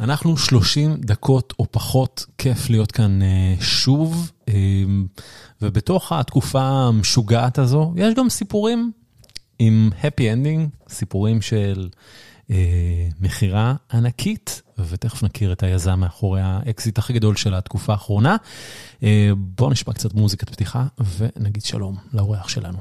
אנחנו 30 דקות או פחות כיף להיות כאן uh, שוב, uh, ובתוך התקופה המשוגעת הזו, יש גם סיפורים עם happy ending, סיפורים של uh, מכירה ענקית, ותכף נכיר את היזם מאחורי האקזיט הכי גדול של התקופה האחרונה. בואו נשמע קצת מוזיקת פתיחה ונגיד שלום לאורח שלנו.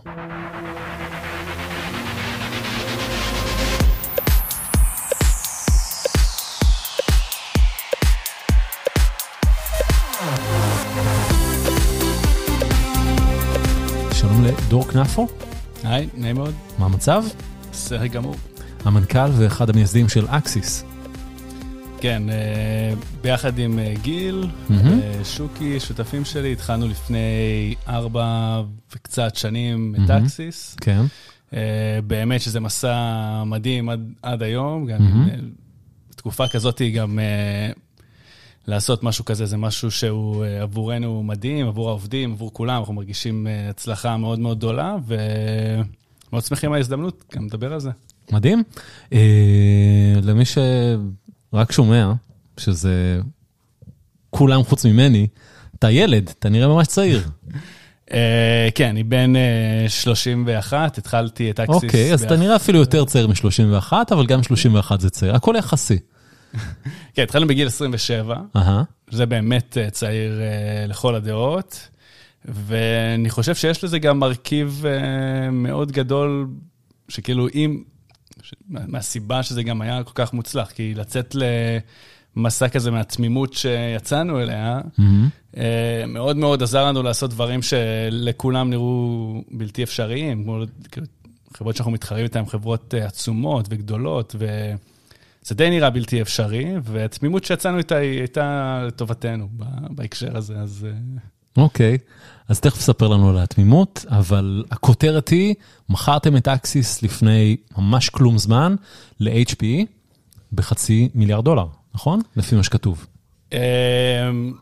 לדור כנפו. היי, נעים מאוד. מה המצב? בסדר גמור. המנכ"ל ואחד המייסדים של אקסיס. כן, אה, ביחד עם אה, גיל, מהמם. שוקי, שותפים שלי, התחלנו לפני ארבע וקצת שנים את מהמם. אקסיס. כן. באמת שזה מסע מדהים עד, עד היום, גם. אה, בתקופה כזאת גם אה, לעשות משהו כזה, זה משהו שהוא אה, עבורנו מדהים, עבור העובדים, עבור כולם, אנחנו מרגישים אה, הצלחה מאוד מאוד גדולה, ומאוד שמחים על ההזדמנות, גם לדבר על זה. מדהים. אה, למי שרק שומע, שזה כולם חוץ ממני, אתה ילד, אתה נראה ממש צעיר. אה, כן, אני בן אה, 31, התחלתי את אקסיס. אוקיי, אז אתה בערך- נראה אפילו יותר צעיר מ-31, אבל גם 31 זה צעיר, הכל יחסי. כן, התחלנו בגיל 27, אהה, זה באמת אה, צעיר אה, לכל הדעות, ואני חושב שיש לזה גם מרכיב אה, מאוד גדול, שכאילו אם, מהסיבה שזה גם היה כל כך מוצלח, כי לצאת למסע כזה מהתמימות שיצאנו אליה. אה, מאוד מאוד עזר לנו לעשות דברים שלכולם נראו בלתי אפשריים, כמו כאילו, חברות שאנחנו מתחרים איתן, חברות עצומות וגדולות, וזה די נראה בלתי אפשרי, והתמימות שיצאנו איתה היא הייתה לטובתנו בהקשר הזה, אז אה, אוקיי, אז תכף ספר לנו על התמימות, אבל הכותרת היא, מכרתם את אקסיס לפני ממש כלום זמן ל-HPE בחצי מיליארד דולר, נכון? לפי מה שכתוב. אה,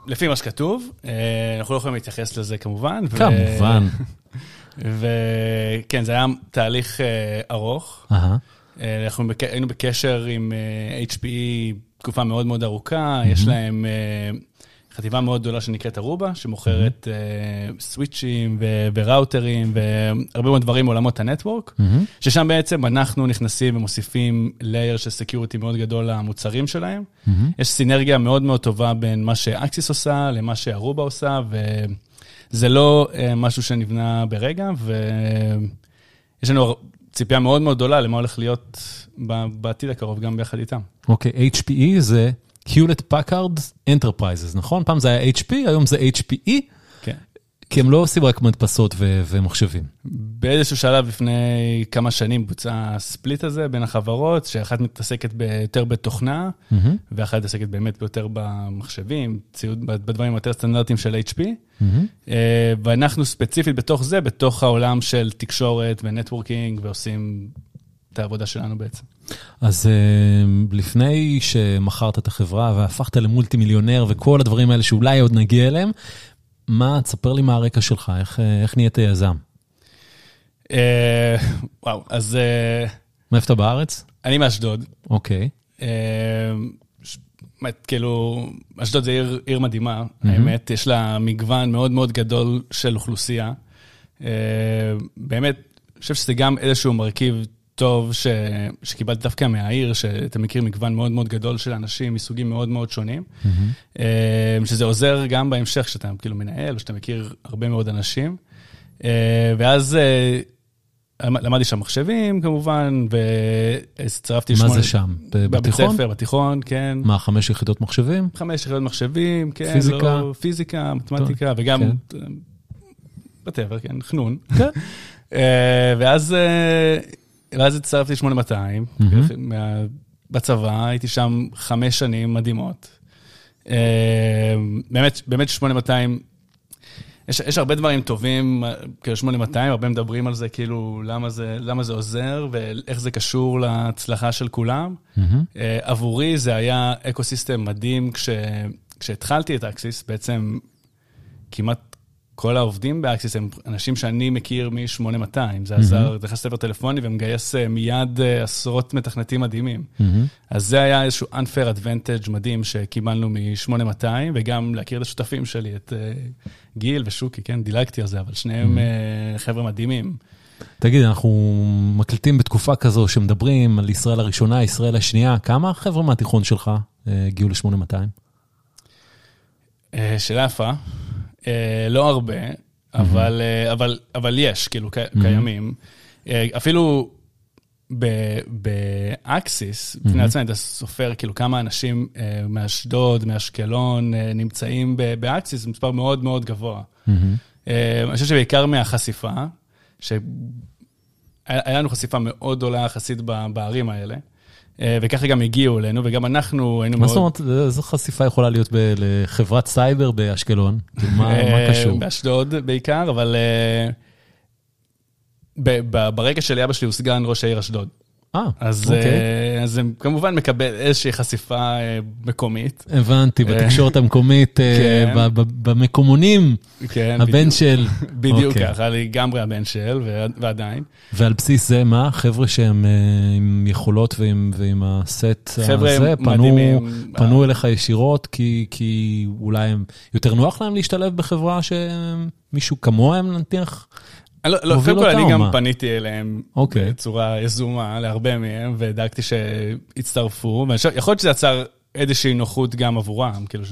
לפי מה שכתוב, אה, אנחנו לא יכולים להתייחס לזה כמובן. כמובן. וכן, זה היה תהליך ארוך. אה, אנחנו בק... היינו בקשר עם אה, HPE תקופה מאוד מאוד ארוכה, יש להם אה, חטיבה מאוד גדולה שנקראת ארובה, שמוכרת אה, סוויצ'ים ו- וראוטרים והרבה מאוד דברים מעולמות ה network, mhmm. ששם בעצם אנחנו נכנסים ומוסיפים layer של security מאוד גדול למוצרים שלהם. mhmm. יש סינרגיה מאוד מאוד טובה בין מה שאקסיס עושה למה שארובה עושה, וזה לא אה, משהו שנבנה ברגע, ויש לנו ציפייה מאוד מאוד גדולה למה הולך להיות בעתיד הקרוב גם ביחד איתם. אוקיי, HPE זה Hewlett Packard Enterprises, נכון? פעם זה היה HP, היום זה HPE. כי הם לא עושים רק מדפסות ו- ומחשבים. באיזשהו שלב לפני כמה שנים בוצע ה split הזה בין החברות, שאחת מתעסקת יותר בתוכנה, mhmm. ואחת מתעסקת באמת יותר במחשבים, ציוד, בדברים היותר סטנדרטיים של HP. mhmm. אה, ואנחנו ספציפית בתוך זה, בתוך העולם של תקשורת ו networking, ועושים את העבודה שלנו בעצם. אז אה, לפני שמכרת את החברה והפכת למולטי מיליונר וכל הדברים האלה שאולי עוד נגיע אליהם, מה, תספר לי מה הרקע שלך, איך, אה, איך נהיית יזם? אה, וואו, אז אה, מאיפה אתה בארץ? אני מאשדוד. אוקיי. כאילו, אשדוד זה עיר, עיר מדהימה, האמת, יש לה מגוון מאוד מאוד גדול של אוכלוסייה. באמת, אני חושב שזה גם איזשהו מרכיב טוב ש... שקיבלתי דווקא מהעיר, שאתה מכיר מגוון מאוד מאוד גדול של אנשים מסוגים מאוד מאוד שונים, אה, שזה עוזר גם בהמשך, שאתה כאילו מנהל, או שאתה מכיר הרבה מאוד אנשים. אה, ואז אה, למדתי שם מחשבים כמובן, והצטרפתי מה שמונה- זה שם? בבית? ספר, בתיכון, כן. מה, חמש יחידות מחשבים? חמש יחידות מחשבים, כן, פיזיקה? לא, פיזיקה, מתמטיקה, וגם, כן. בטבע, כן, חנון. כן. ואז, ואז הצטרפתי ל-8200, מהמם. מה- בצבא, הייתי שם חמש שנים מדהימות. אה, באמת, באמת 8200, יש, יש הרבה דברים טובים, כאילו 8200, הרבה מדברים על זה, כאילו, למה זה, למה זה עוזר ואיך זה קשור להצלחה של כולם. אה, עבורי זה היה אקו-סיסטם מדהים כש, כשהתחלתי את אקסיס, בעצם כמעט כל העובדים באקסיס הם אנשים שאני מכיר מ-8200, זה עזר, זה נכנס לספר טלפוני ומגייס אה, מיד אה, עשרות מתכנתים מדהימים. אז זה היה איזשהו unfair advantage מדהים שקיבלנו מ-8200, וגם להכיר את השותפים שלי, את אה, גיל ושוקי, כן, דילגתי על זה, אבל שניהם חבר'ה מדהימים. תגיד, אנחנו מקליטים בתקופה כזו שמדברים על ישראל הראשונה, ישראל השנייה, כמה חבר'ה מהתיכון שלך הגיעו ל-8200? שאלה יפה. אה, לא הרבה, אבל, אה, אבל, אבל יש, כאילו, קיימים. אה, אפילו באקסיס, בפני עצמם, אתה סופר כאילו כמה אנשים מאשדוד, מאשקלון, נמצאים באקסיס, זה מספר מאוד מאוד גבוה. אני חושב שבעיקר מהחשיפה, שהיה לנו חשיפה מאוד גדולה יחסית בערים האלה. אה, וככה גם הגיעו אלינו, וגם אנחנו היינו מאוד... מה זאת אומרת, איזו חשיפה יכולה להיות לחברת סייבר באשקלון? כאילו, מה אה, קשור? באשדוד בעיקר, אבל אה, ברגע של אבא שלי הוא סגן ראש העיר אשדוד. אה, אז, אוקיי. אה, אז זה כמובן מקבל איזושהי חשיפה אה, מקומית. הבנתי, אה, בתקשורת המקומית, כן. במקומונים, כן, הבן של... בדיוק אוקיי. ככה, לגמרי הבן של, ועדיין. ועל בסיס זה מה? חבר'ה שהם עם יכולות ועם, הסט הזה, פנו, אליך ישירות, כי, אולי יותר נוח להם להשתלב בחברה שמישהו כמוהם נניח? לא, לא, קודם כל אני גם פניתי אליהם אוקיי. בצורה יזומה להרבה מהם, ודאגתי שיצטרפו, ויכול להיות שזה יצר איזושהי נוחות גם עבורם, כאילו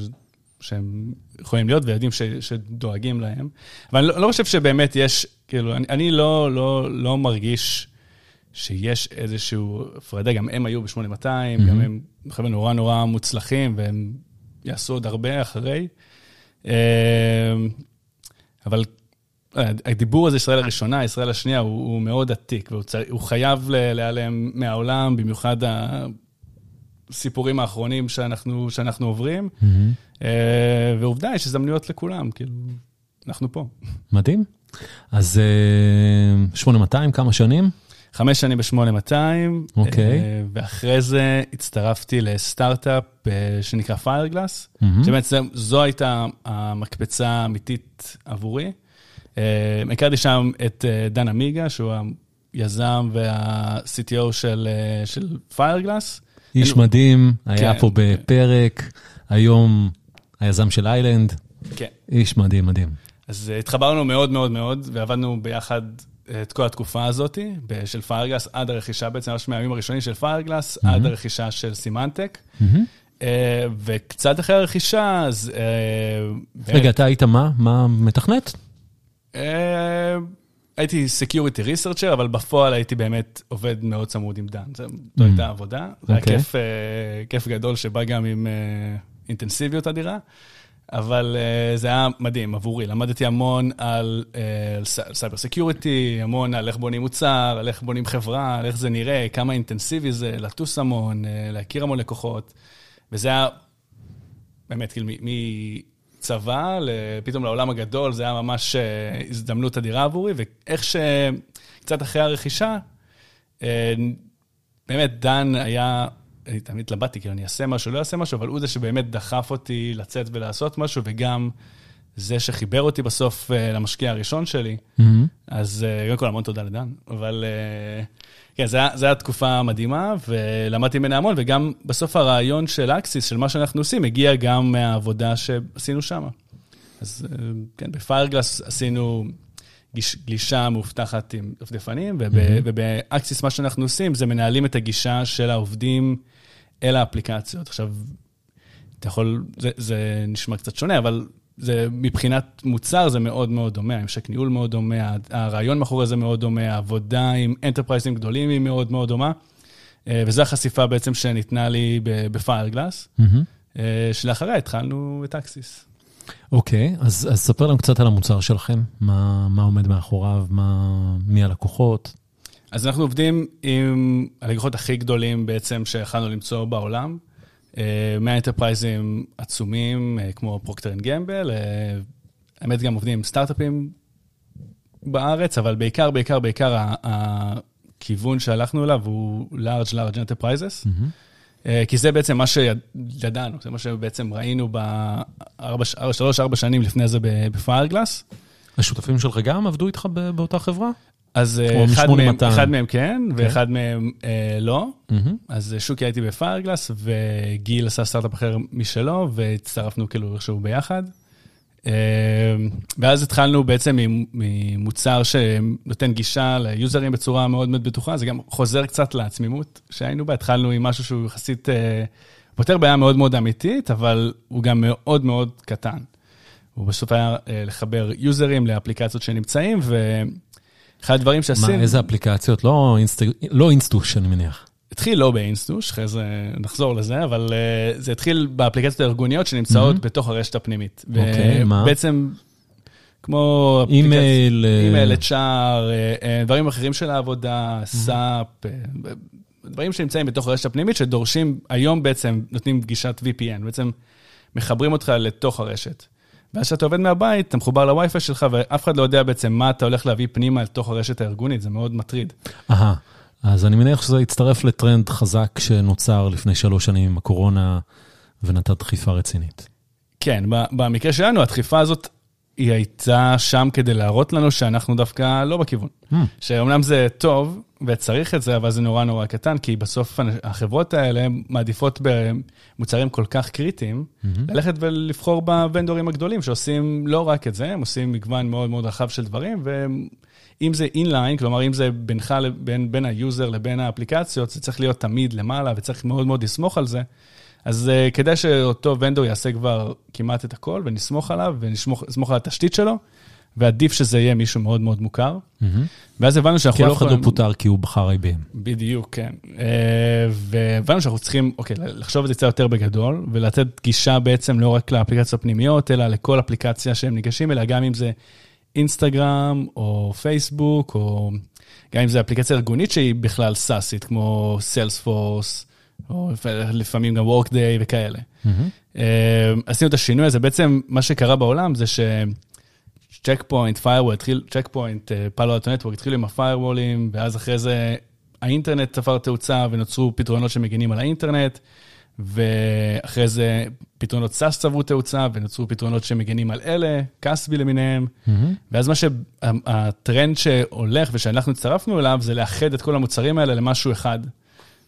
שהם יכולים להיות ויודעים שדואגים להם. אבל אני לא, לא חושב שבאמת יש, כאילו, אני, אני לא, לא, לא מרגיש שיש איזושהי הפרדה, גם הם היו ב-8200, mm-hmm. גם הם חבר'ה נורא נורא מוצלחים, והם יעשו עוד הרבה אחרי. אה, אבל הדיבור הזה, ישראל הראשונה, ישראל השנייה, הוא, הוא מאוד עתיק, והוא חייב להיעלם מהעולם, במיוחד הסיפורים האחרונים שאנחנו, שאנחנו עוברים. Mm-hmm. ועובדה, יש הזדמנויות לכולם, כאילו, אנחנו פה. מדהים. אז 8200, כמה שנים? חמש שנים ב-8200, אוקיי. ואחרי זה הצטרפתי לסטארט-אפ שנקרא פיירגלאס, mm-hmm. שבעצם זו הייתה המקפצה האמיתית עבורי. אה, הכרתי שם את אה, דן עמיגה, שהוא היזם וה-CTO של, אה, של פיירגלאס. איש. מדהים, היה כן. פה בפרק, היום היזם של איילנד. כן. איש מדהים, מדהים. אז התחברנו מאוד מאוד מאוד, ועבדנו ביחד את כל התקופה הזאת של פיירגלאס עד הרכישה, בעצם ממש מהימים הראשונים של פיירגלאס, mm-hmm. עד הרכישה של סימנטק. Mm-hmm. וקצת אחרי הרכישה, אז... רגע, אתה היית מה? מה מתכנת? אה, הייתי security researcher, אבל בפועל הייתי באמת עובד מאוד צמוד עם דן. זו mm. הייתה עבודה. זה היה אוקיי. אה, כיף גדול שבא גם עם אה, אינטנסיביות אדירה. אבל זה היה מדהים עבורי, למדתי המון על cyber security, המון על איך בונים מוצר, על איך בונים חברה, על איך זה נראה, כמה אינטנסיבי זה, לטוס המון, להכיר המון לקוחות. וזה היה באמת, כאילו, צבא, פתאום לעולם הגדול, זה היה ממש אה, הזדמנות אדירה עבורי, ואיך שקצת אחרי הרכישה, אה, באמת דן היה, אני תמיד התלבטתי, כאילו אני אעשה משהו, לא אעשה משהו, אבל הוא זה שבאמת דחף אותי לצאת ולעשות משהו, וגם זה שחיבר אותי בסוף אה, למשקיע הראשון שלי. Mm-hmm. אז קודם כל המון תודה לדן, אבל... כן, זו הייתה תקופה מדהימה, ולמדתי ממנה המון, וגם בסוף הרעיון של אקסיס, של מה שאנחנו עושים, הגיע גם מהעבודה שעשינו שם. אז אה, כן, בפיירגלס עשינו גיש, גלישה מאובטחת עם דפדפנים, וב, mm-hmm. ובאקסיס מה שאנחנו עושים זה מנהלים את הגישה של העובדים אל האפליקציות. עכשיו, אתה יכול, זה, זה נשמע קצת שונה, אבל זה מבחינת מוצר זה מאוד מאוד דומה, המשק ניהול מאוד דומה, הרעיון מאחורי זה מאוד דומה, העבודה עם enterprise ים גדולים היא מאוד מאוד דומה, אה, וזו החשיפה בעצם שניתנה לי בפיירגלאס, mm-hmm. שלאחריה התחלנו את אקסיס. אוקיי, okay, אז, אז ספר לנו קצת על המוצר שלכם, מה, מה עומד מאחוריו, מה, מי הלקוחות. אז אנחנו עובדים עם הלקוחות הכי גדולים בעצם שיכלנו למצוא בעולם. אה, מה enterprise ים עצומים, אה, כמו Procter and Gamble, אה, האמת גם עובדים עם סטארט-אפים בארץ, אבל בעיקר, בעיקר, בעיקר הכיוון שהלכנו אליו הוא large, large enterprises, mm-hmm. כי זה בעצם מה שידענו, זה מה שבעצם ראינו בשלוש-ארבע שנים לפני זה בפיירגלאס. השותפים שלך גם עבדו איתך באותה חברה? אז כמו אחד מהם, מ-8200. אחד מהם כן, ואחד מהם אה, לא. מהמם. אז אה, שוקי הייתי בפיירגלס, וגיל עשה סטארט-אפ אחר משלו, והצטרפנו כאילו איכשהו ביחד. אה, ואז התחלנו בעצם ממ- ממוצר שנותן גישה ליוזרים בצורה מאוד מאוד בטוחה, זה גם חוזר קצת לעצמימות שהיינו בה, התחלנו עם משהו שהוא יחסית אה, פותר בעיה מאוד מאוד אמיתית, אבל הוא גם מאוד מאוד קטן. הוא בסוף היה אה, לחבר יוזרים לאפליקציות שנמצאים, ואחד הדברים מה, שעשינו... איזה אפליקציות? לא אינסט- לא אינסטוש, אני מניח. התחיל לא באינסטוש, אחרי זה נחזור לזה, אבל אה, זה התחיל באפליקציות הארגוניות שנמצאות Mhm. בתוך הרשת הפנימית. אוקיי, מה? בעצם, כמו... אימייל, אה, אימייל, שער, אה, דברים אחרים של העבודה, SAP, אה, דברים שנמצאים בתוך הרשת הפנימית, שדורשים, היום בעצם נותנים גישת VPN, בעצם מחברים אותך לתוך הרשת. ואז כשאתה עובד מהבית, אתה מחובר לווי-פיי שלך, ואף אחד לא יודע בעצם מה אתה הולך להביא פנימה לתוך הרשת הארגונית, זה מאוד מטריד. אהה, אז אני מניח שזה יצטרף לטרנד חזק שנוצר לפני שלוש שנים עם הקורונה ונתן דחיפה רצינית. כן, במקרה שלנו, הדחיפה הזאת, היא הייתה שם כדי להראות לנו שאנחנו דווקא לא בכיוון. Hmm. שאומנם זה טוב וצריך את זה, אבל זה נורא נורא קטן, כי בסוף החברות האלה מעדיפות במוצרים כל כך קריטיים, ללכת ולבחור בוונדורים הגדולים שעושים לא רק את זה, הם עושים מגוון מאוד מאוד רחב של דברים, ואם זה inline, כלומר אם זה בינך, לבין, בין ה user לבין האפליקציות, זה צריך להיות תמיד למעלה וצריך מאוד מאוד לסמוך על זה. אז אה, כדאי שאותו vendor יעשה כבר כמעט את הכל, ונסמוך עליו, ונסמוך על התשתית שלו, ועדיף שזה יהיה מישהו מאוד מאוד מוכר. מהמם. ואז הבנו שאנחנו כי לא אף אחד לא יכולים... פוטר כי הוא בחר IBM. בדיוק, כן. אה, והבנו שאנחנו צריכים, אוקיי, לחשוב על זה קצת יותר בגדול, ולתת גישה בעצם לא רק לאפליקציות הפנימיות, אלא לכל אפליקציה שהם ניגשים אליה, גם אם זה אינסטגרם, או פייסבוק, או גם אם זה אפליקציה ארגונית שהיא בכלל סאסית, כמו סיילספורס, או לפעמים גם וורקדיי וכאלה. מהמם. אה, עשינו את השינוי הזה, בעצם מה שקרה בעולם זה ש... Check Point, firewall, התחיל, Check Point, Palo Alto Networks, התחילו עם הפיירוולים, ואז אחרי זה האינטרנט תפס תאוצה ונוצרו פתרונות שמגינים על האינטרנט, ואחרי זה פתרונות SaaS צברו תאוצה ונוצרו פתרונות שמגינים על אלה, CASB למיניהם, מהמם. ואז מה שהטרנד שהולך ושאנחנו הצטרפנו אליו זה לאחד את כל המוצרים האלה למשהו אחד.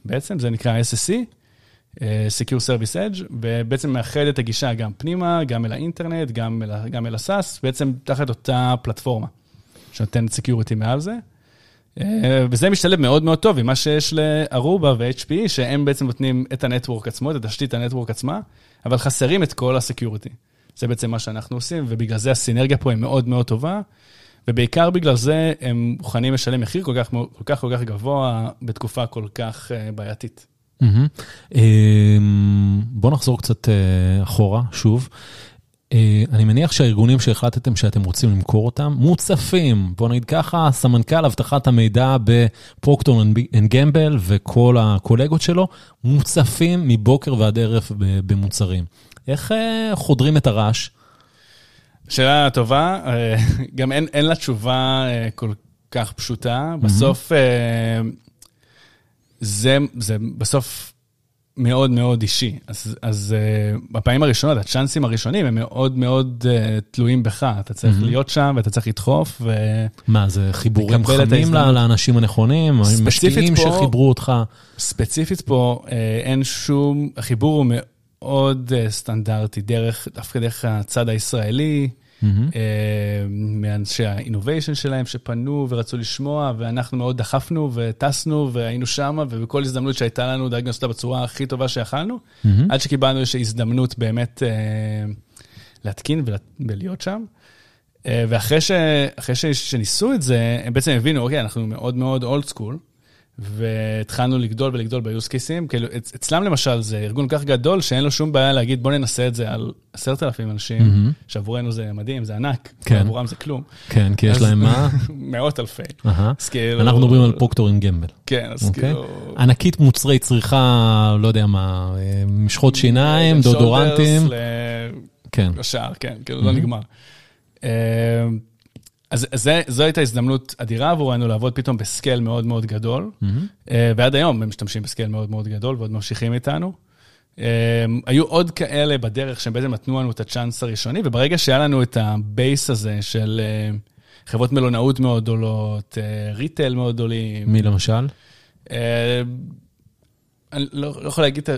בעצם זה נקרא SSE, אה, Secure Service Edge, ובעצם מאחד את הגישה גם פנימה, גם אל האינטרנט, גם אל, גם אל ה SaaS, בעצם תחת אותה פלטפורמה שנותנת security מעל זה. אה, וזה משתלב מאוד מאוד טוב עם מה שיש ל Aruba ו-HPE, שהם בעצם נותנים את ה network עצמו, את התשתית ה network עצמה, אבל חסרים את כל ה security. זה בעצם מה שאנחנו עושים, ובגלל זה הסינרגיה פה היא מאוד מאוד טובה, ובעיקר בגלל זה הם מוכנים לשלם מחיר כל כך כל כך, כל כך גבוה בתקופה כל כך אה, בעייתית. מהמם. אמ, בוא נחזור קצת אה, אחורה, שוב. אה, אני מניח שהארגונים שהחלטתם שאתם רוצים למכור אותם, מוצפים, בוא נגיד ככה, סמנכ"ל אבטחת המידע ב Procter and Gamble וכל הקולגות שלו, מוצפים מבוקר ועד ערב במוצרים. איך חודרים את הרעש? שאלה טובה, אה, גם אין, אין לה תשובה אה, כל כך פשוטה. בסוף, אה, זה, זה בסוף מאוד מאוד אישי. אז, אז בפעמים הראשונות, הצ'אנסים הראשונים הם מאוד מאוד תלויים בך. אתה צריך. להיות שם ואתה צריך לדחוף, ו... מה, זה חיבורים חמים. לאנשים הנכונים? פה- שחיברו אותך? ספציפית פה אין שום, החיבור הוא מאוד אה, סטנדרטי, דרך, דווקא דרך הצד הישראלי. אה, מאנשי האינוביישן שלהם שפנו ורצו לשמוע, ואנחנו מאוד דחפנו וטסנו והיינו שם, ובכל הזדמנות שהייתה לנו דאגנו לעשות אותה בצורה הכי טובה שיכלנו, מהמם. עד שקיבלנו איזושהי הזדמנות באמת אה, להתקין ולה- ולהיות שם. ואחרי ש, אחרי ש, שניסו את זה, הם בעצם הבינו, אוקיי, אנחנו מאוד מאוד אולד סקול, והתחלנו לגדול ולגדול ב-use cases. כאילו, אצ- אצלם למשל זה ארגון כך גדול, שאין לו שום בעיה להגיד, בוא ננסה את זה על עשרת אלפים אנשים, מהמם. שעבורנו זה מדהים, זה ענק, כן. ועבורם זה כלום. כן, כי יש להם מה? מאות אלפי. אהה. אז כאילו... אנחנו מדברים על Procter and Gamble. כן, אז אוקיי. כאילו... ענקית מוצרי צריכה, לא יודע מה, משחות שיניים, דודורנטים. כן. לשער, כן, כאילו Mhm. לא נגמר. אה, אז זה, זו הייתה הזדמנות אדירה עבורנו לעבוד פתאום ב scale מאוד מאוד גדול, מהמם. אה, ועד היום הם משתמשים ב scale מאוד מאוד גדול ועוד ממשיכים איתנו. היו עוד כאלה בדרך שהם בעצם נתנו לנו את הצ'אנס הראשוני, וברגע שהיה לנו את ה base הזה של חברות מלונאות מאוד גדולות, retail מאוד גדולים. מי למשל? אני לא, לא יכול להגיד,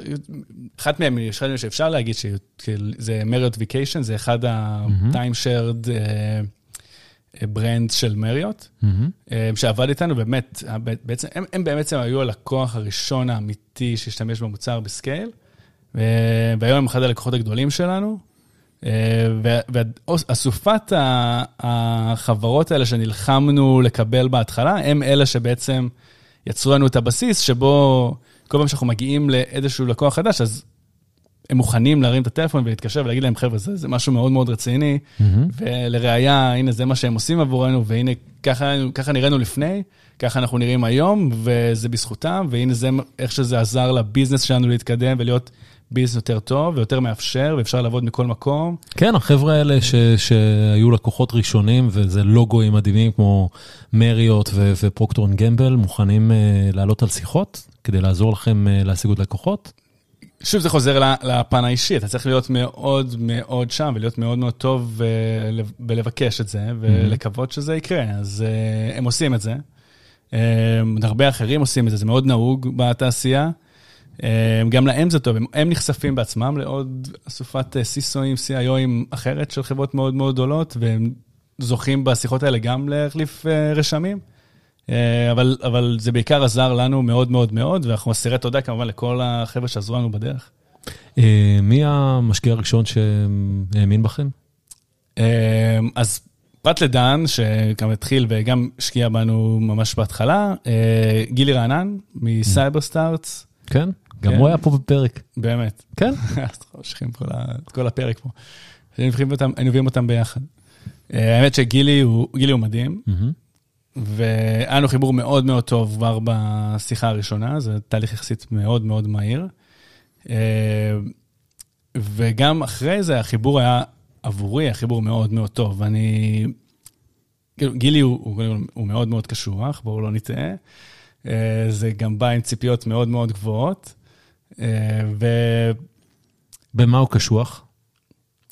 אחת מהם, יש אחד שאפשר להגיד שזה Marriott Vacations, זה אחד ה-timeshare brand של מריוט, mm-hmm. שעבד איתנו, באמת, בעצם, הם, הם בעצם היו הלקוח הראשון האמיתי שהשתמש במוצר ב scale, והיום הם אחד הלקוחות הגדולים שלנו. ואסופת החברות האלה שנלחמנו לקבל בהתחלה, הם אלה שבעצם יצרו לנו את הבסיס שבו... כל פעם שאנחנו מגיעים לאיזשהו לקוח חדש, אז הם מוכנים להרים את הטלפון ולהתקשר ולהגיד להם, חבר'ה, זה, זה משהו מאוד מאוד רציני, mm-hmm. ולראיה, הנה, זה מה שהם עושים עבורנו, והנה, ככה, ככה נראינו לפני, ככה אנחנו נראים היום, וזה בזכותם, והנה זה איך שזה עזר לביזנס שלנו להתקדם ולהיות ביזנס יותר טוב ויותר מאפשר, ואפשר לעבוד מכל מקום. כן, החבר'ה האלה ש, שהיו לקוחות ראשונים, וזה לוגוים מדהימים כמו מריוט ופרוקטורן גמבל, מוכנים uh, לעלות על שיחות כדי לעזור לכם uh, להשיג עוד לקוחות? שוב, זה חוזר לפן האישי, אתה צריך להיות מאוד מאוד שם ולהיות מאוד מאוד טוב ולבקש את זה ולקוות שזה יקרה, אז uh, הם עושים את זה. Uh, הרבה אחרים עושים את זה, זה מאוד נהוג בתעשייה. גם להם זה טוב, הם, הם נחשפים בעצמם לעוד אסופת סיסואים, CIOים אחרת של חברות מאוד מאוד גדולות, והם זוכים בשיחות האלה גם להחליף רשמים. אבל, אבל זה בעיקר עזר לנו מאוד מאוד מאוד, ואנחנו אסירי תודה כמובן לכל החבר'ה שעזרו לנו בדרך. מי המשקיע הראשון שהאמין בכם? אז פרט לדן, שגם התחיל וגם השקיע בנו ממש בהתחלה, גילי רענן מסייבר סטארטס. כן? גם הוא היה פה בפרק. באמת. כן? אז ממשיכים את כל הפרק פה. היינו מביאים אותם ביחד. האמת שגילי הוא מדהים, והיה לנו חיבור מאוד מאוד טוב כבר בשיחה הראשונה, זה תהליך יחסית מאוד מאוד מהיר. וגם אחרי זה החיבור היה עבורי, החיבור מאוד מאוד טוב. ואני, כאילו, גילי הוא, הוא, הוא מאוד מאוד קשוח, בואו לא נטעה. זה גם בא עם ציפיות מאוד מאוד גבוהות. ו... במה הוא קשוח?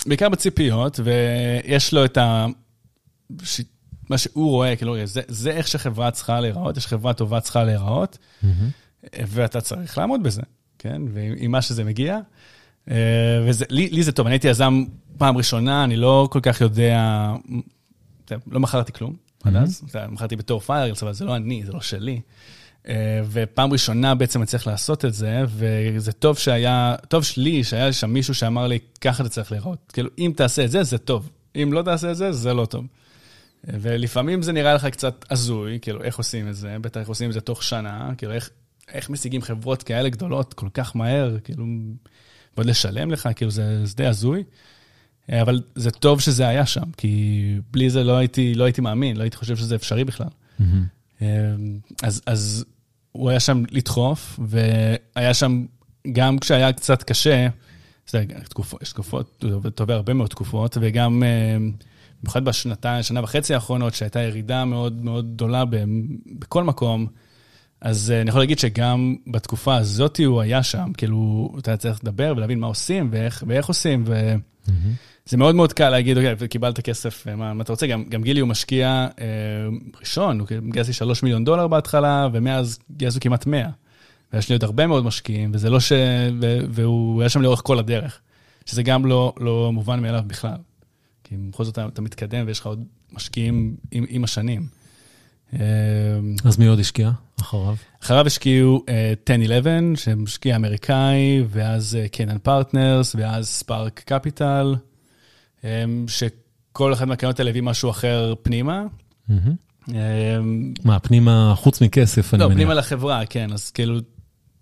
בעיקר בציפיות, ויש לו את ה... מה שהוא רואה, כאילו, זה, זה איך שחברה צריכה להיראות, איך שחברה טובה צריכה להיראות. ואתה צריך לעמוד בזה, כן? ועם מה שזה מגיע. ולי לי זה טוב, אני הייתי יזם פעם ראשונה, אני לא כל כך יודע, לא מכרתי כלום עד אז, מכרתי בתור פיירלס, אבל זה לא אני, זה לא שלי. ופעם ראשונה בעצם אני צריך לעשות את זה, וזה טוב שהיה, טוב שלי, שהיה שם מישהו שאמר לי, ככה אתה צריך להיראות. כאילו, אם תעשה את זה, זה טוב. אם לא תעשה את זה, זה לא טוב. ולפעמים זה נראה לך קצת הזוי, כאילו, איך עושים את זה? בטח איך עושים את זה תוך שנה, כאילו, איך, איך משיגים חברות כאלה גדולות כל כך מהר, כאילו, ועוד לשלם לך, כאילו, זה, זה די הזוי. אבל זה טוב שזה היה שם, כי בלי זה לא הייתי, לא הייתי מאמין, לא הייתי חושב שזה אפשרי בכלל. Mm-hmm. אז, אז הוא היה שם לדחוף, והיה שם, גם כשהיה קצת קשה, תקופות, יש תקופות, אתה עובר הרבה מאוד תקופות, וגם, במיוחד בשנתיים, שנה וחצי האחרונות, שהייתה ירידה מאוד מאוד גדולה בכל מקום, אז אני יכול להגיד שגם בתקופה הזאת הוא היה שם, כאילו, אתה צריך לדבר ולהבין מה עושים ואיך, ואיך עושים, ו... Mm-hmm. זה מאוד מאוד קל להגיד, אוקיי, קיבלת כסף, מה, מה אתה רוצה? גם, גם גילי הוא משקיע אה, ראשון, הוא גייס לי 3 מיליון דולר בהתחלה, ומאז גייסו כמעט 100. ויש לי עוד הרבה מאוד משקיעים, וזה לא ש... ו, והוא היה שם לאורך כל הדרך, שזה גם לא, לא מובן מאליו בכלל. כי בכל זאת אתה, מתקדם ויש לך עוד משקיעים עם, עם השנים. אז מי עוד השקיע אחריו? אחריו השקיעו uh, 10-11, שמשקיע אמריקאי, ואז Canaan אה, Partners, ואז Spark Capital. שכל אחד מהקרנות האלה הביא משהו אחר פנימה. מה, פנימה חוץ מכסף, אני לא, מניח. לא, פנימה לחברה, כן, אז כאילו,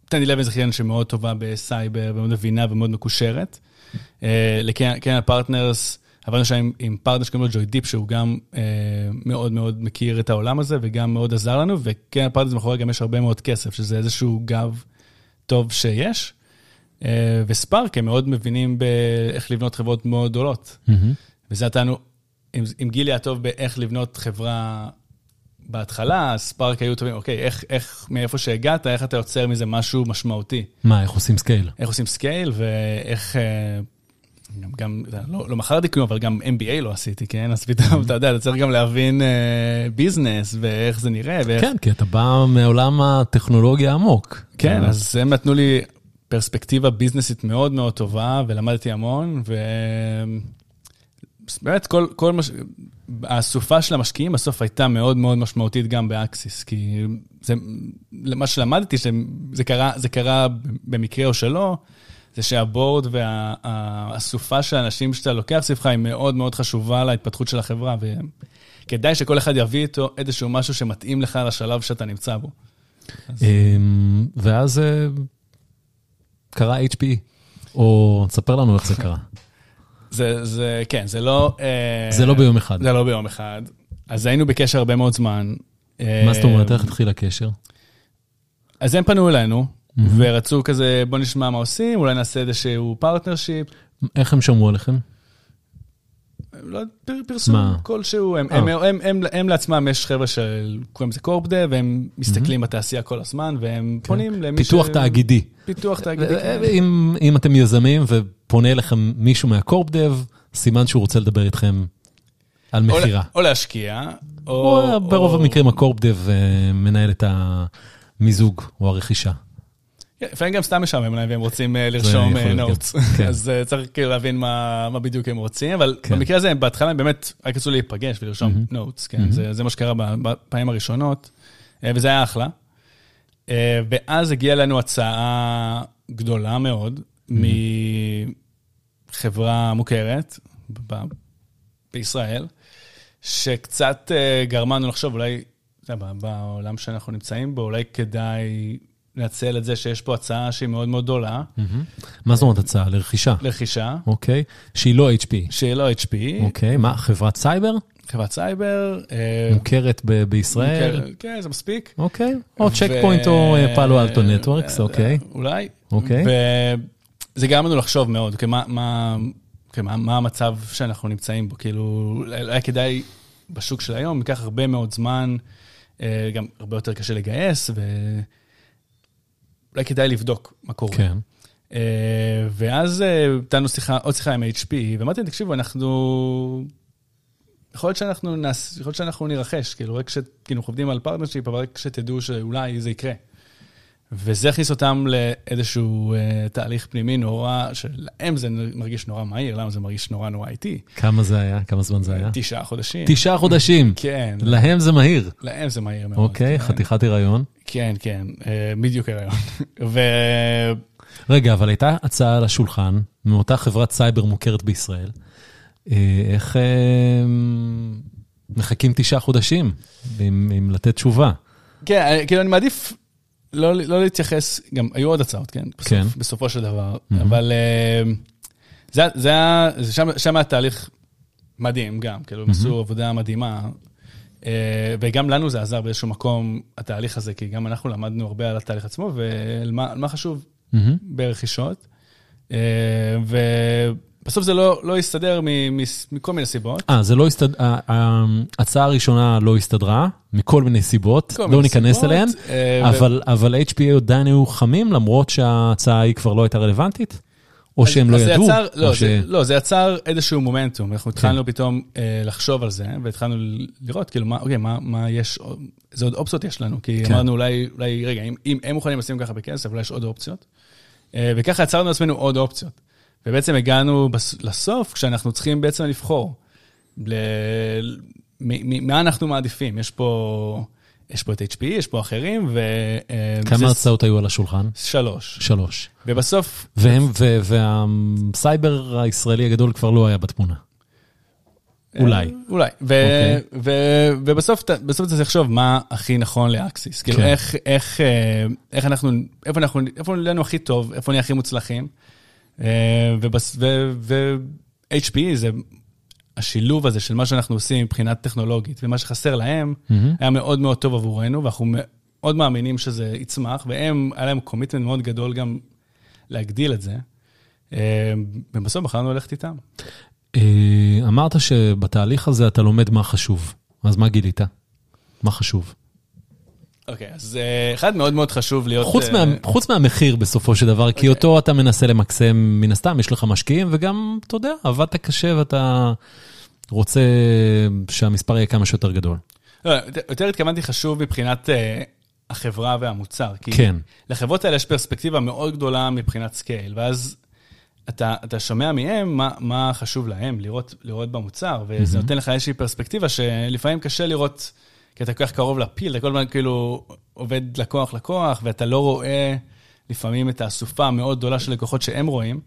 Ten Eleven זה קרן שמאוד טובה בסייבר, ומאוד מבינה ומאוד מקושרת. ל Canaan Partners, עבדנו שם עם פרטנר שקוראים לו Joydeep, שהוא גם מאוד מאוד מכיר את העולם הזה, וגם מאוד עזר לנו, ו Canaan Partners מאחורי גם יש הרבה מאוד כסף, שזה איזשהו גב טוב שיש. אה, ו Spark, הם מאוד מבינים באיך לבנות חברות מאוד גדולות. Mm-hmm. וזה נתנו, עם, עם גילי הטוב באיך לבנות חברה בהתחלה, Spark היו טובים, אוקיי, איך, איך, מאיפה שהגעת, איך אתה יוצר מזה משהו משמעותי? מה, איך עושים scale? איך עושים scale, ואיך... אה, גם, גם לא, לא מכרתי כלום, אבל גם MBA לא עשיתי, כן? אז פתאום, אתה יודע, אתה צריך גם להבין business אה, ואיך זה נראה. ואיך... כן, כי אתה בא מעולם הטכנולוגיה העמוק. כן, אז הם נתנו לי פרספקטיבה ביזנסית מאוד מאוד טובה, ולמדתי המון, ובאמת, כל, כל מש... האסופה של המשקיעים בסוף הייתה מאוד מאוד משמעותית גם ב Axis, כי זה, מה שלמדתי, שזה קרה, זה קרה במקרה או שלא, זה שהבורד והאסופה של האנשים שאתה לוקח סביבך היא מאוד מאוד חשובה להתפתחות של החברה, וכדאי שכל אחד יביא איתו איזשהו משהו שמתאים לך לשלב שאתה נמצא בו. אמ, ואז אה, קרה HPE, או תספר לנו איך זה קרה. זה, זה, כן, זה לא... אה, זה לא ביום אחד. זה לא ביום אחד. אז היינו בקשר הרבה מאוד זמן. מה זאת אומרת, איך התחיל הקשר? אז הם פנו אלינו, ורצו כזה, בוא נשמע מה עושים, אולי נעשה איזשהו partnership. איך הם שמעו עליכם? לא, פרסום כלשהו, הם, הם, הם, הם, הם לעצמם, יש חבר'ה שקוראים לזה corp dev, והם מסתכלים בתעשייה כל הזמן, והם כן. פונים למי ש... פיתוח תאגידי. פיתוח תאגידי, כן. אם, אם אתם יזמים ופונה אליכם מישהו מה corp dev, סימן שהוא רוצה לדבר איתכם על מכירה. או להשקיע, או... או ברוב או... המקרים הקורפדב מנהל את המיזוג או הרכישה. כן, לפעמים גם סתם משעמם להם והם רוצים לרשום נוטס, כן. אז צריך כאילו להבין מה בדיוק הם רוצים, אבל כן. במקרה הזה בהתחלה הם באמת רק רצו להיפגש ולרשום נוטס, זה מה שקרה בפעמים הראשונות, וזה היה אחלה. ואז הגיעה לנו הצעה גדולה מאוד מחברה מוכרת בישראל, שקצת גרמה לנו לחשוב, אולי בעולם שאנחנו נמצאים בו, אולי כדאי... לנצל את זה שיש פה הצעה שהיא מאוד מאוד גדולה. מה זאת אומרת הצעה? לרכישה? לרכישה. אוקיי. שהיא לא HP. שהיא לא HP. אוקיי, מה, חברת סייבר? חברת סייבר. מוכרת בישראל? כן, זה מספיק. אוקיי, או צ'ק פוינט או פאלו אלטו נטוורקס, אוקיי. אולי. אוקיי. וזה גרם לנו לחשוב מאוד, מה המצב שאנחנו נמצאים בו, כאילו, היה כדאי בשוק של היום, ייקח הרבה מאוד זמן, גם הרבה יותר קשה לגייס, ו... אולי כדאי לבדוק מה קורה. כן. Uh, ואז הייתה לנו שיחה, עוד שיחה עם HP, ואמרתי להם, תקשיבו, אנחנו... יכול להיות שאנחנו, נעשה, יכול להיות שאנחנו נירכש, כאילו, רק שכאילו, אנחנו עובדים על partnership, אבל רק שתדעו שאולי זה יקרה. וזה הכניס אותם לאיזשהו uh, תהליך פנימי נורא, שלהם זה מרגיש נורא מהיר, למה זה מרגיש נורא נורא איטי. כמה זה היה? כמה זמן זה היה? תשעה חודשים. תשעה חודשים? כן. להם זה מהיר. להם זה מהיר מאוד. אוקיי, כן. חתיכת הריון. כן, כן, uh, בדיוק הריון. ו... רגע, אבל הייתה הצעה על השולחן, מאותה חברת סייבר מוכרת בישראל. איך מחכים תשעה חודשים עם לתת תשובה? כן, כאילו אני מעדיף לא, לא להתייחס, גם היו עוד הצעות, כן? בסוף, כן. בסופו של דבר, mm-hmm. אבל זה, זה היה, זה שם, שם היה תהליך מדהים גם, כאילו, הם mm-hmm. עשו עבודה מדהימה, וגם לנו זה עזר באיזשהו מקום, התהליך הזה, כי גם אנחנו למדנו הרבה על התהליך עצמו, ועל מה, מה חשוב mm-hmm. ברכישות. Uh, ו... בסוף זה לא, לא הסתדר מכל מיני סיבות. אה, זה לא הסתדר, ההצעה הראשונה לא הסתדרה, מכל מיני סיבות, לא מיני ניכנס סיבות, אליהן, אה, אבל, ו... אבל HPA עדיין היו חמים, למרות שההצעה היא כבר לא הייתה רלוונטית? או שהם לא ידעו? יצר, לא, ש... זה, לא, זה יצר איזשהו מומנטום, אנחנו כן. התחלנו פתאום אה, לחשוב על זה, והתחלנו לראות, כאילו, מה, אוקיי, מה, מה יש, איזה עוד אופציות יש לנו, כי כן. אמרנו אולי, אולי, רגע, אם, אם הם מוכנים לשים ככה בכסף, אולי יש עוד אופציות. אה, וככה יצרנו לעצמנו עוד אופציות. ובעצם הגענו לסוף, כשאנחנו צריכים בעצם לבחור. ל... מה אנחנו מעדיפים? יש פה, יש פה את HP, יש פה אחרים, ו... אה, כמה זה... הצעות היו על השולחן? שלוש. שלוש. ובסוף... והם, ו... והסייבר הישראלי הגדול כבר לא היה בתמונה. אה, אולי. אולי. ו- okay. אוקיי. ו- ובסוף אתה צריך לחשוב מה הכי נכון לאקסיס. כאילו, כן. איך, איך, אה, איך אנחנו, איפה אנחנו, איפה לנו הכי טוב, איפה נהיה הכי מוצלחים. ו-HP זה השילוב הזה של מה שאנחנו עושים מבחינה טכנולוגית, ומה שחסר להם, mm-hmm. היה מאוד מאוד טוב עבורנו, ואנחנו מאוד מאמינים שזה יצמח, והם, היה להם קומיטמנט מאוד גדול גם להגדיל את זה, ובסוף בחרנו ללכת איתם. אמרת שבתהליך הזה אתה לומד מה חשוב, אז מה גילית? מה חשוב? אוקיי, אז אה, אחד מאוד מאוד חשוב להיות... חוץ, אה, מה, חוץ מהמחיר בסופו של דבר, כי אוקיי. אותו אתה מנסה למקסם מן הסתם, יש לך משקיעים, וגם, אתה יודע, עבדת קשה ואתה רוצה שהמספר יהיה כמה שיותר גדול. לא, יותר- התכוונתי חשוב מבחינת אה, החברה והמוצר. כי כן. לחברות האלה יש פרספקטיבה מאוד גדולה מבחינת scale, ואז אתה, אתה שומע מהם מה, מה חשוב להם לראות, לראות במוצר, וזה נותן לך איזושהי פרספקטיבה שלפעמים קשה לראות, כי אתה כל כך קרוב לפיל, אתה כל הזמן כאילו עובד לקוח-לקוח, ואתה לא רואה לפעמים את האסופה המאוד גדולה של לקוחות שהם רואים,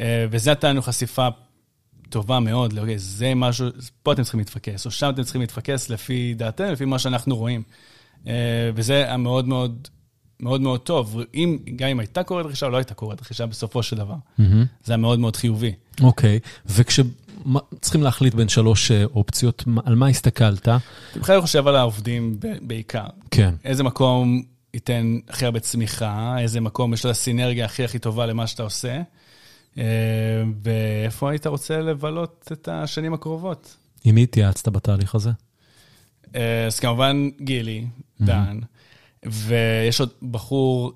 אה, וזה נתן לנו חשיפה טובה מאוד, לאוקיי, זה משהו, פה אתם צריכים להתפקס, או שם אתם צריכים להתפקס לפי דעתנו, לפי מה שאנחנו רואים. אה, וזה היה מאוד מאוד, מאוד מאוד טוב. אם, גם אם הייתה קורית רכישה או לא הייתה קורית רכישה בסופו של דבר. זה היה מאוד מאוד חיובי. אוקיי, וכשצריכים להחליט בין שלוש אה, אופציות, על מה הסתכלת? אתה בכלל חושב על העובדים בעיקר. כן. איזה מקום ייתן הכי הרבה צמיחה, איזה מקום יש לו הסינרגיה הכי הכי טובה למה שאתה עושה, אה, ואיפה היית רוצה לבלות את השנים הקרובות. עם מי התייעצת בתהליך הזה? אה, אז כמובן גילי, דן, ויש עוד בחור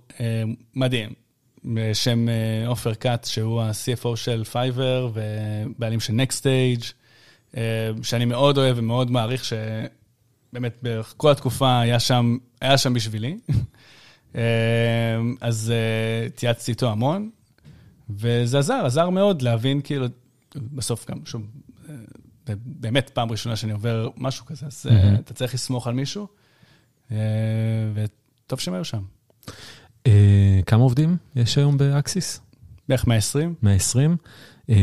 מדהים בשם אה, עופר כץ, שהוא ה-CFO של Fiverr ובעלים של Stage, אה, שאני מאוד אוהב ומאוד מעריך, שבאמת בכל התקופה היה שם, היה שם בשבילי. אה, אז התייעצתי איתו המון, וזה עזר, עזר מאוד להבין, כאילו, בסוף גם, שוב, באמת פעם ראשונה שאני עובר משהו כזה, אז אה, אתה צריך לסמוך על מישהו, וטוב שהם היו שם. אה, כמה עובדים יש היום באקסיס? בערך 120. 120. אה,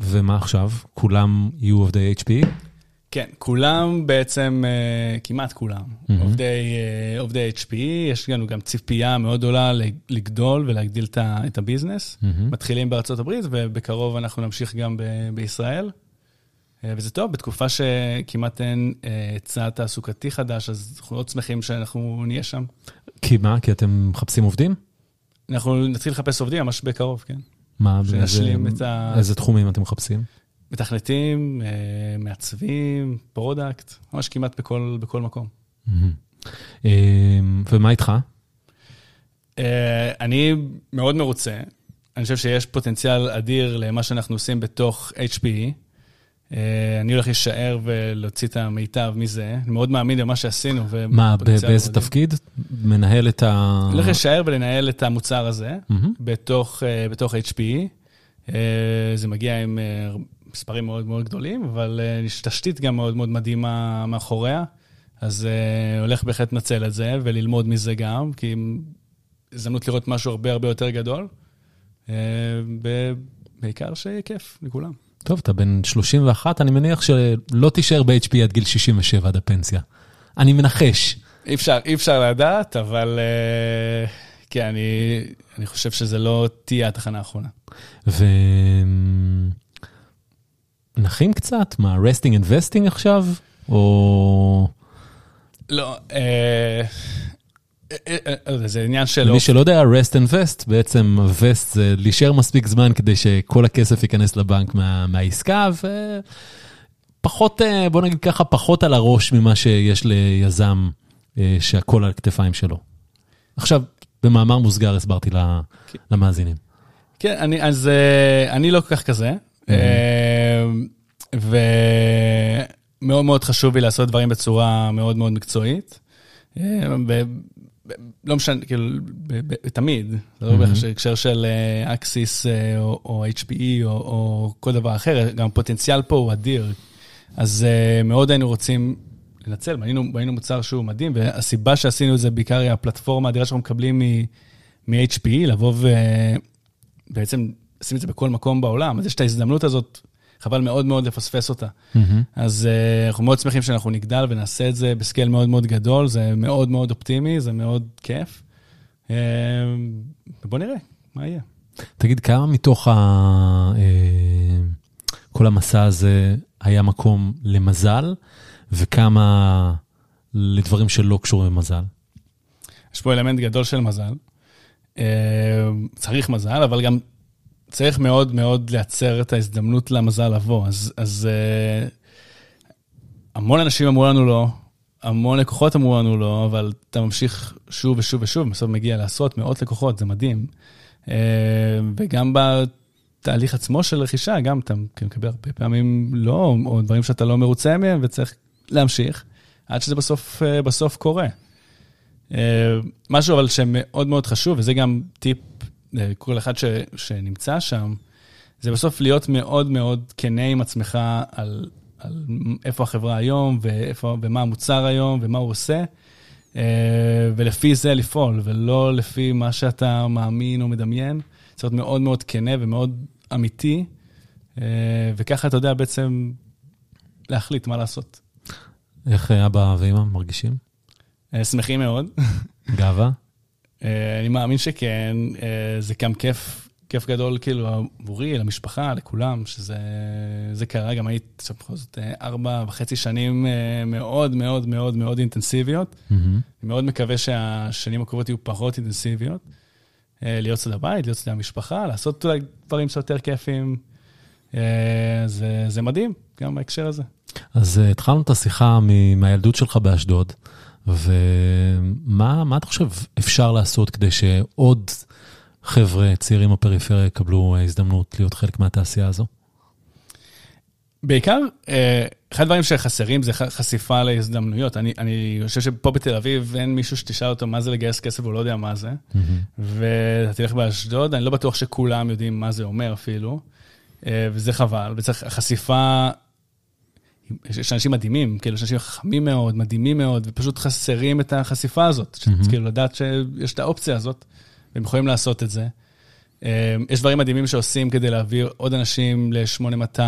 ומה עכשיו? כולם יהיו עובדי HPE? כן, כולם בעצם, אה, כמעט כולם, עובדי, אה, עובדי HPE, יש לנו גם ציפייה מאוד גדולה לגדול ולהגדיל את הביזנס. מתחילים בארצות הברית, ובקרוב אנחנו נמשיך גם ב- בישראל. אה, וזה טוב, בתקופה שכמעט אין אה, היצע תעסוקתי חדש, אז אנחנו מאוד שמחים שאנחנו נהיה שם. כי מה? כי אתם מחפשים עובדים? אנחנו נתחיל לחפש עובדים ממש בקרוב, כן. מה? שנשלים באיזה- את ה- איזה תחומים אתם מחפשים? מתכנתים, אה, מעצבים, product, ממש כמעט בכל, בכל מקום. אה, ומה איתך? אה, אני מאוד מרוצה. אני חושב שיש פוטנציאל אדיר למה שאנחנו עושים בתוך HPE. אה, אני הולך להישאר ולהוציא את המיטב מזה. אני מאוד מאמין במה שעשינו. מה, באיזה. תפקיד? מנהל את ה... אני הולך להישאר ולנהל את המוצר הזה. בתוך, אה, בתוך HPE. אה, זה מגיע עם מספרים מאוד מאוד גדולים, אבל יש תשתית גם מאוד מאוד מדהימה מאחוריה. אז הולך בהחלט לנצל את זה וללמוד מזה גם, כי הזדמנות לראות משהו הרבה הרבה יותר גדול. בעיקר שיהיה כיף לכולם. טוב, אתה בן 31, אני מניח שלא תישאר ב-HP עד גיל 67 עד הפנסיה. אני מנחש. אי אפשר, אי אפשר לדעת, אבל אה, כן, אני, אני חושב שזה לא תהיה התחנה האחרונה. ו... נחים קצת? מה, resting and vesting עכשיו? או... לא, אה, זה עניין של... למי שלא יודע, rest and vest, בעצם וסט זה להישאר מספיק זמן כדי שכל הכסף ייכנס לבנק מה, מהעסקה, ופחות, אה, בוא נגיד ככה, פחות על הראש ממה שיש ליזם אה, שהכל על הכתפיים שלו. עכשיו, במאמר מוסגר הסברתי ל- למאזינים. כן, אני, אז אה, אני לא כל כך כזה, אה, ומאוד מאוד חשוב לי לעשות דברים בצורה מאוד מאוד מקצועית. אה, לא משנה, כאילו, תמיד, זה לא בהקשר של אה, אקסיס אה, או או HPE או כל דבר אחר, גם הפוטנציאל פה הוא אדיר. אז אה, מאוד היינו רוצים לנצל, בנינו מוצר שהוא מדהים, והסיבה שעשינו את זה בעיקר היא הפלטפורמה האדירה שאנחנו מקבלים מ-HPE, לבוא ובעצם לשים את זה בכל מקום בעולם. אז יש את ההזדמנות הזאת, חבל מאוד מאוד לפספס אותה. אז אה, אנחנו מאוד שמחים שאנחנו נגדל ונעשה את זה בסקייל מאוד מאוד גדול, זה מאוד מאוד אופטימי, זה מאוד כיף. אה, ובוא נראה מה יהיה. תגיד, כמה מתוך ה... אה, כל המסע הזה היה מקום למזל, וכמה לדברים שלא קשורים למזל? יש פה אלמנט גדול של מזל. צריך מזל, אבל גם צריך מאוד מאוד לייצר את ההזדמנות למזל לבוא. אז, אז אה, המון אנשים אמרו לנו לא, המון לקוחות אמרו לנו לא, אבל אתה ממשיך שוב ושוב ושוב, בסוף מגיע לעשרות, מאות לקוחות, זה מדהים. אה, וגם בתהליך עצמו של רכישה, גם אתה מקבל הרבה פעמים לא, או דברים שאתה לא מרוצה מהם וצריך להמשיך, עד שזה בסוף, אה, בסוף קורה. אה, משהו אבל שמאוד מאוד חשוב, וזה גם טיפ לכל אחד ש, שנמצא שם, זה בסוף להיות מאוד מאוד כנה עם עצמך על, על איפה החברה היום, ואיפה, ומה המוצר היום, ומה הוא עושה, אה, ולפי זה לפעול, ולא לפי מה שאתה מאמין או מדמיין. צריך להיות מאוד מאוד כנה ומאוד אמיתי, אה, וככה אתה יודע בעצם להחליט מה לעשות. איך אבא ואמא מרגישים? אה, שמחים מאוד. גאווה? אני מאמין שכן, זה גם כיף כיף גדול כאילו עבורי, למשפחה, לכולם, שזה קרה, גם היית עכשיו בכל זאת אה, ארבע וחצי שנים אה, מאוד מאוד מאוד מאוד אינטנסיביות. Mm-hmm. אני מאוד מקווה שהשנים הקרובות יהיו פחות אינטנסיביות. אה, להיות צד הבית, להיות צד המשפחה, לעשות אולי דברים שיותר כיפים. זה, זה מדהים, גם בהקשר הזה. אז התחלנו את השיחה מהילדות שלך באשדוד, ומה אתה חושב אפשר לעשות כדי שעוד... חבר'ה צעירים בפריפריה יקבלו אה, הזדמנות להיות חלק מהתעשייה הזו? בעיקר, אה, אחד הדברים שחסרים זה חשיפה להזדמנויות. אני, אני חושב שפה בתל אביב אין מישהו שתשאל אותו מה זה לגייס כסף, הוא לא יודע מה זה. Mm-hmm. ואתה תלך באשדוד, אני לא בטוח שכולם יודעים מה זה אומר אפילו, אה, וזה חבל. וצריך, חשיפה, יש אנשים מדהימים, כאילו, יש אנשים חכמים מאוד, מדהימים מאוד, ופשוט חסרים את החשיפה הזאת. Mm-hmm. כאילו, לדעת שיש את האופציה הזאת. והם יכולים לעשות את זה. אה, יש דברים מדהימים שעושים כדי להעביר עוד אנשים ל-8200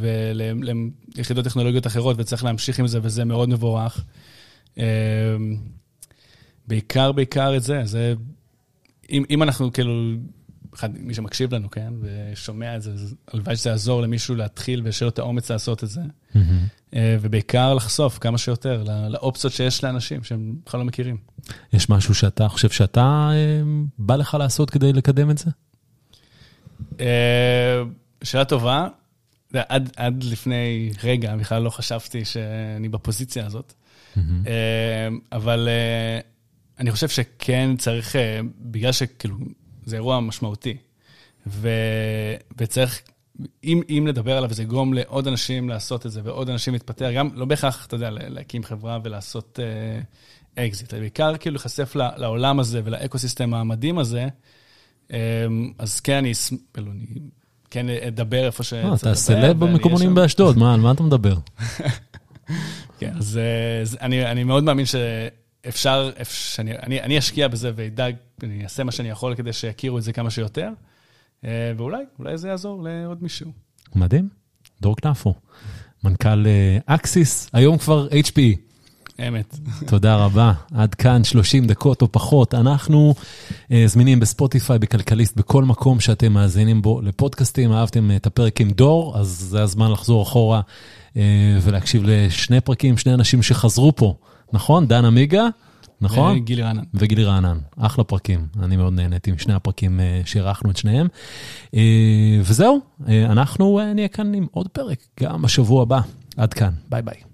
וליחידות טכנולוגיות אחרות, וצריך להמשיך עם זה, וזה מאוד מבורך. אה, בעיקר, בעיקר את זה. זה אם, אם אנחנו כאילו, אחד, מי שמקשיב לנו, כן, ושומע את זה, הלוואי שזה יעזור למישהו להתחיל ושיהיה לו את האומץ לעשות את זה. Mm-hmm. אה, ובעיקר לחשוף כמה שיותר לאופציות שיש לאנשים שהם בכלל לא מכירים. יש משהו שאתה חושב שאתה אה, בא לך לעשות כדי לקדם את זה? אה, שאלה טובה. עד, עד לפני רגע בכלל לא חשבתי שאני בפוזיציה הזאת. Mm-hmm. אבל אני חושב שכן צריך, בגלל שכאילו, זה אירוע משמעותי, ו, וצריך אם, אם נדבר עליו וזה יגרום לעוד אנשים לעשות את זה ועוד אנשים להתפטר, גם לא בהכרח, אתה יודע, להקים חברה ולעשות אקזיט, uh, בעיקר כאילו להיחשף לעולם הזה ולאקוסיסטם המדהים הזה, um, אז כן, אני, כאילו, אני כן אדבר איפה ש... אה, אתה סלב במקומונים באשדוד, מה, על מה אתה מדבר? כן, אז אני, אני מאוד מאמין שאפשר, שאני, אני, אני אשקיע בזה ואדאג, אני אעשה מה שאני יכול כדי שיכירו את זה כמה שיותר. אה, ואולי, אולי זה יעזור לעוד מישהו. מדהים. דור כנפו, מנכ"ל אה, אקסיס, היום כבר HPE. אמת. תודה רבה. עד כאן 30 דקות או פחות. אנחנו uh, זמינים בספוטיפיי, בכלכליסט, בכל מקום שאתם מאזינים בו לפודקאסטים. אהבתם את הפרק עם דור, אז זה הזמן לחזור אחורה uh, ולהקשיב לשני פרקים, שני אנשים שחזרו פה. נכון? דן עמיגה. נכון? וגילי רענן. וגילי רענן, אחלה פרקים. אני מאוד נהניתי עם שני הפרקים אה, שאירחנו את שניהם. אה, וזהו, אה, אנחנו נהיה כאן עם עוד פרק, גם בשבוע הבא. עד כאן, ביי ביי.